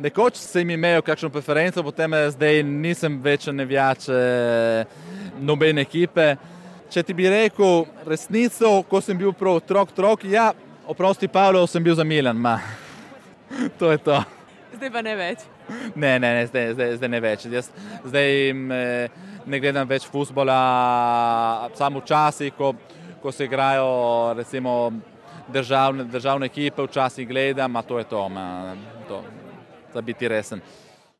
Nekoč sem imel kakšno preferenco, potem zdaj nisem več nevijač nobene ekipe. Če ti bi rekel resnico, ko sem bil prav otrok, otrok, ja, oprosti Pavlo, sem bil za Milan, ma. to je to. Zdaj pa ne več. Ne, ne, ne zdaj, zdaj, zdaj ne več. Jaz, zdaj ne gledam več futbola, samo včasih, ko, ko se igrajo recimo državne, državne ekipe, včasih gledam, a to je to, ma, to za biti resen.